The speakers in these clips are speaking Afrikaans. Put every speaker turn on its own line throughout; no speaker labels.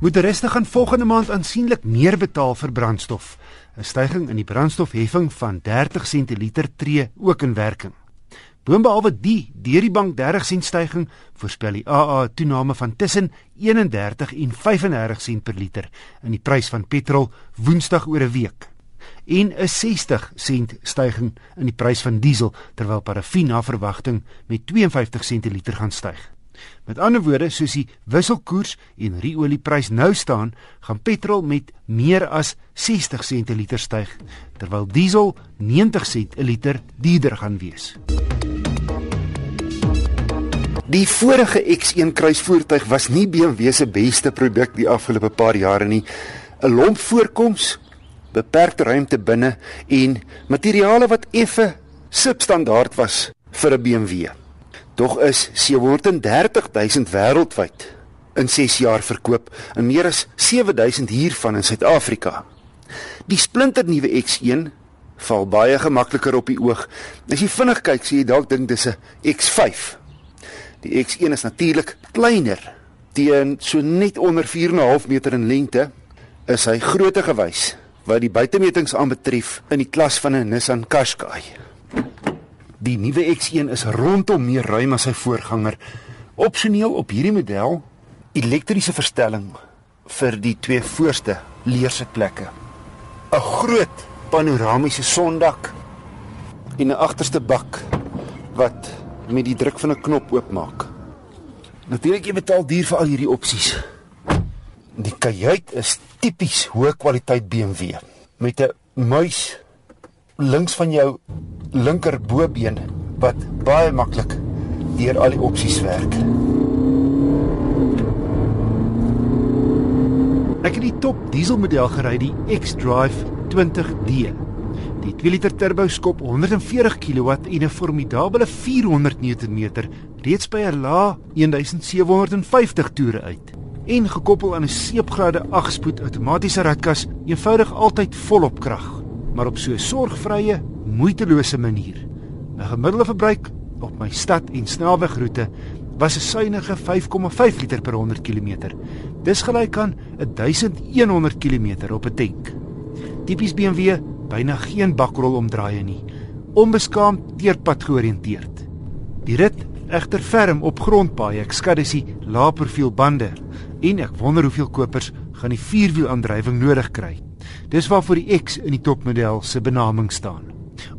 Motoriste gaan volgende maand aansienlik meer betaal vir brandstof. 'n Stygings in die brandstofheffing van 30 sent per liter tree ook in werking. Boonbehalwe die deur die bank 30 sent stygings, voorspel die AA 'n toename van tussen 31 en 35 sent per liter in die prys van petrol Woensdag oor 'n week en 'n 60 sent stygings in die prys van diesel terwyl parafin na verwagting met 52 sent per liter gaan styg. Met ander woorde, soos die wisselkoers en ruolieprys nou staan, gaan petrol met meer as 60 sent per liter styg, terwyl diesel 90 sent per liter duurder gaan wees.
Die vorige X1 kruisvoertuig was nie BMW se beste produk die afgelope paar jare nie. 'n Lomp voorkoms, beperkte ruimte binne en materiale wat effe substandaard was vir 'n BMW. Tog is 730 000 wêreldwyd in 6 jaar verkoop en meer as 7000 hiervan in Suid-Afrika. Die splinternuwe X1 val baie gemakliker op die oog. As jy vinnig kyk, sien jy dalk dink dis 'n X5. Die X1 is natuurlik kleiner, teen so net onder 4.5 meter in lengte, is hy grootte gewys wat die buitemetings aanbetref in die klas van 'n Nissan Qashqai. Die nuwe X1 is rondom meer ruim as sy voorganger. Opsioneel op hierdie model elektriese verstelling vir die twee voorste leersitplekke. 'n Groot panoramiese sondak en 'n agterste bak wat met die druk van 'n knop oopmaak. Natuurlik jy betaal duur vir al hierdie opsies. Die kajuit is tipies hoë kwaliteit BMW met 'n muis links van jou linker bobeen wat baie maklik deur al die opsies werk.
Ek het die top dieselmodel gery, die X-Drive 20D. Die 2 liter turbo skop 140 kW en 'n formidable 400 Nm reeds by 'n lae 1750 toere uit. En gekoppel aan 'n seepgrade 8-spoed outomatiese ratkas, eenvoudig altyd volop krag maar op so 'n sorgvrye, moeitelose manier. 'n Gemiddelde verbruik op my stad en snelwegroete was 'n suiwige 5,5 liter per 100 km. Dis gelyk aan 1100 km op 'n tank. Tipies BMW, byna geen bakrol omdraaie nie. Onbeskaamd teerpad georiënteerd. Die rit egter ferm op grondpaaie. Ek skat dis die lae profiel bande en ek wonder hoeveel kopers gaan die vierwielaandrywing nodig kry. Dis waarvoor die X in die topmodel se benaming staan.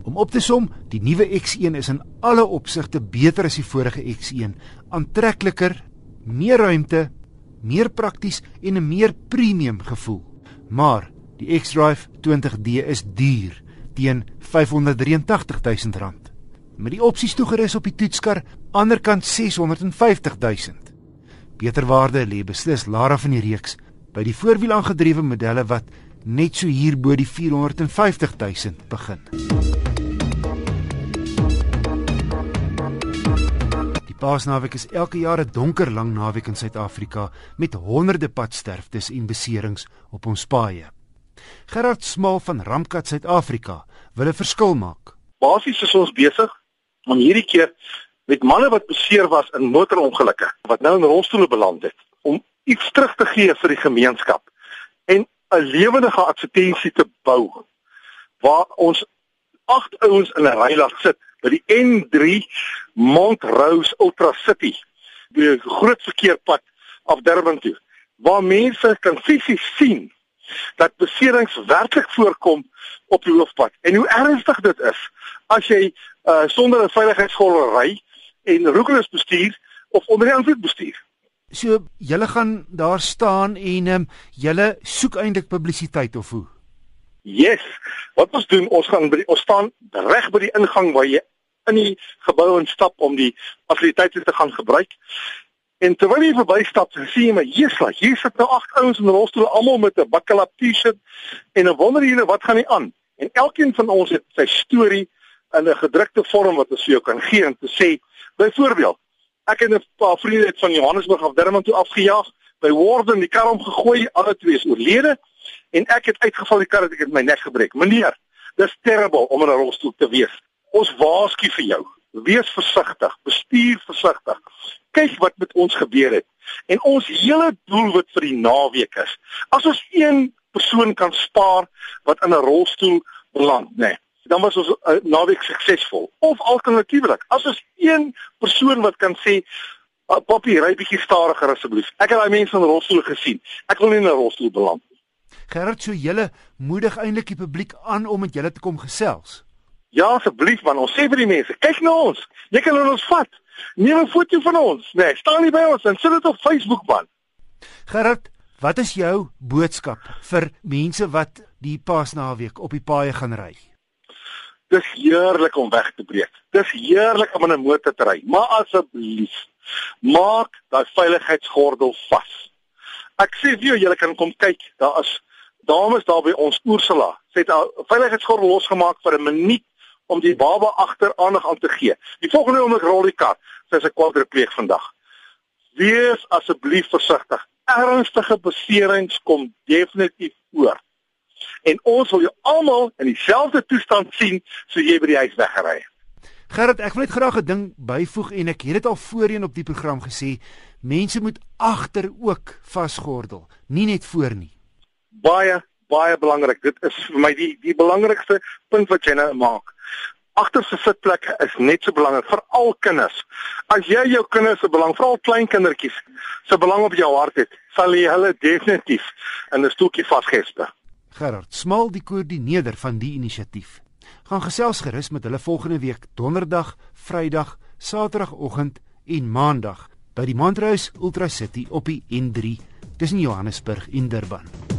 Om op te som, die nuwe X1 is in alle opsigte beter as die vorige X1, aantrekliker, meer ruimte, meer prakties en 'n meer premium gevoel. Maar die X-Drive 20D is duur, teen R583 000. Met die opsies toegerus op die toetskar, anderkant R650 000. Beter waarde lê beslis laer van die reeks by die voorwiel aangedrewe modelle wat net so hier bo die 450 000 begin. Die Paasnaweek is elke jaar 'n donker lang naweek in Suid-Afrika met honderde padsterftes en beserings op ons paaie. Gerard Smal van Ramkat Suid-Afrika wil 'n verskil maak.
Basies is ons besig om hierdie keer met manne wat beseer was in motorongelukke wat nou in rolstoele beland het om iets terug te gee vir die gemeenskap. En 'n lewendige advertensie te bou waar ons agt ouens in 'n ry laat sit by die N3 Montrose Ultra City die groot verkeerpad af Durban toe waar mense kan fisies sien dat beserings werklik voorkom op die hoofpad. En hoe ernstig dit is as jy uh, sonder 'n veiligheidsgordel ry en roekeloos bestuur of onder invloed bestuur
So julle gaan daar staan en ehm um, julle soek eintlik publisiteit of hoe?
Yes. Wat ons doen, ons gaan by die, ons staan reg by die ingang waar jy in die gebou instap om die fasiliteite te gaan gebruik. En terwyl jy verbystap, sien jy maar hier's hier sit nou agt ouens in rolstoele almal met 'n bakkelap T-shirt en dan wonder jy wat gaan nie aan. En elkeen van ons het sy storie in 'n gedrukte vorm wat ons vir jou kan gee en te sê, byvoorbeeld Ek het 'n paar vriende uit van Johannesburg af Durban toe afgejaag, by Warden die kar omgegooi, alle twee is oorlede en ek het uitgeval die kar het ek het my nek gebreek. Meneer, dis terrible om in 'n rolstoel te wees. Ons waarsku vir jou. Wees versigtig, bestuur versigtig. Kyk wat met ons gebeur het. En ons hele doelwit vir die naweek is as ons een persoon kan spaar wat in 'n rolstoel beland, nê. Nee, dan was ons uh, naweek suksesvol. Of alternatiefelik, as ons een persoon wat kan sê uh, Poppy, ry bietjie stadiger asseblief. Ek het daai mense in rolstoel gesien. Ek wil nie in 'n rolstoel beland nie.
Gerard, so julle moedig eintlik die publiek aan om met julle te kom gesels.
Ja, asseblief man, ons sê vir die mense, kyk na ons. Jy kan ons vat. Neem 'n foto van ons. Nee, staan nie by ons en sit dit op Facebook man.
Gerard, wat is jou boodskap vir mense wat die Paasnaweek op die paaie gaan ry?
Dis heerlik om weg te breek. Dis heerlik om in 'n motor te ry, maar asseblief maak daai veiligheidsgordel vas. Ek sê vir jou, julle kan kom kyk. Daar is dames daar by ons Oorsela. Sy het 'n veiligheidsgordel losgemaak vir 'n minuut om die baba agter aandag aan te gee. Die volgende oomblik rol die kar. Sy is 'n kwadripleeg vandag. Wees asseblief versigtig. Ernstige beserings kom definitief voor. En ons wil jou almal in dieselfde toestand sien so jy by die huis weggery het.
Gerrit, ek wil net graag 'n ding byvoeg en ek het dit al voorheen op die program gesê, mense moet agter ook vasgordel, nie net voor nie.
Baie baie belangrik. Dit is vir my die die belangrikste punt wat jy nou maak. Agter se sitplekke is net so belangrik vir al kinders. As jy jou kinders se belang, veral klein kindertjies, se belang op jou hart het, sal jy hulle definitief in 'n stoeltjie vasgesper.
Gerard, smal die koördineerder van die inisiatief gaan gesels gerus met hulle volgende week donderdag, Vrydag, Saterdagoggend en Maandag by die Montrose Ultra City op die N3 tussen Johannesburg en Durban.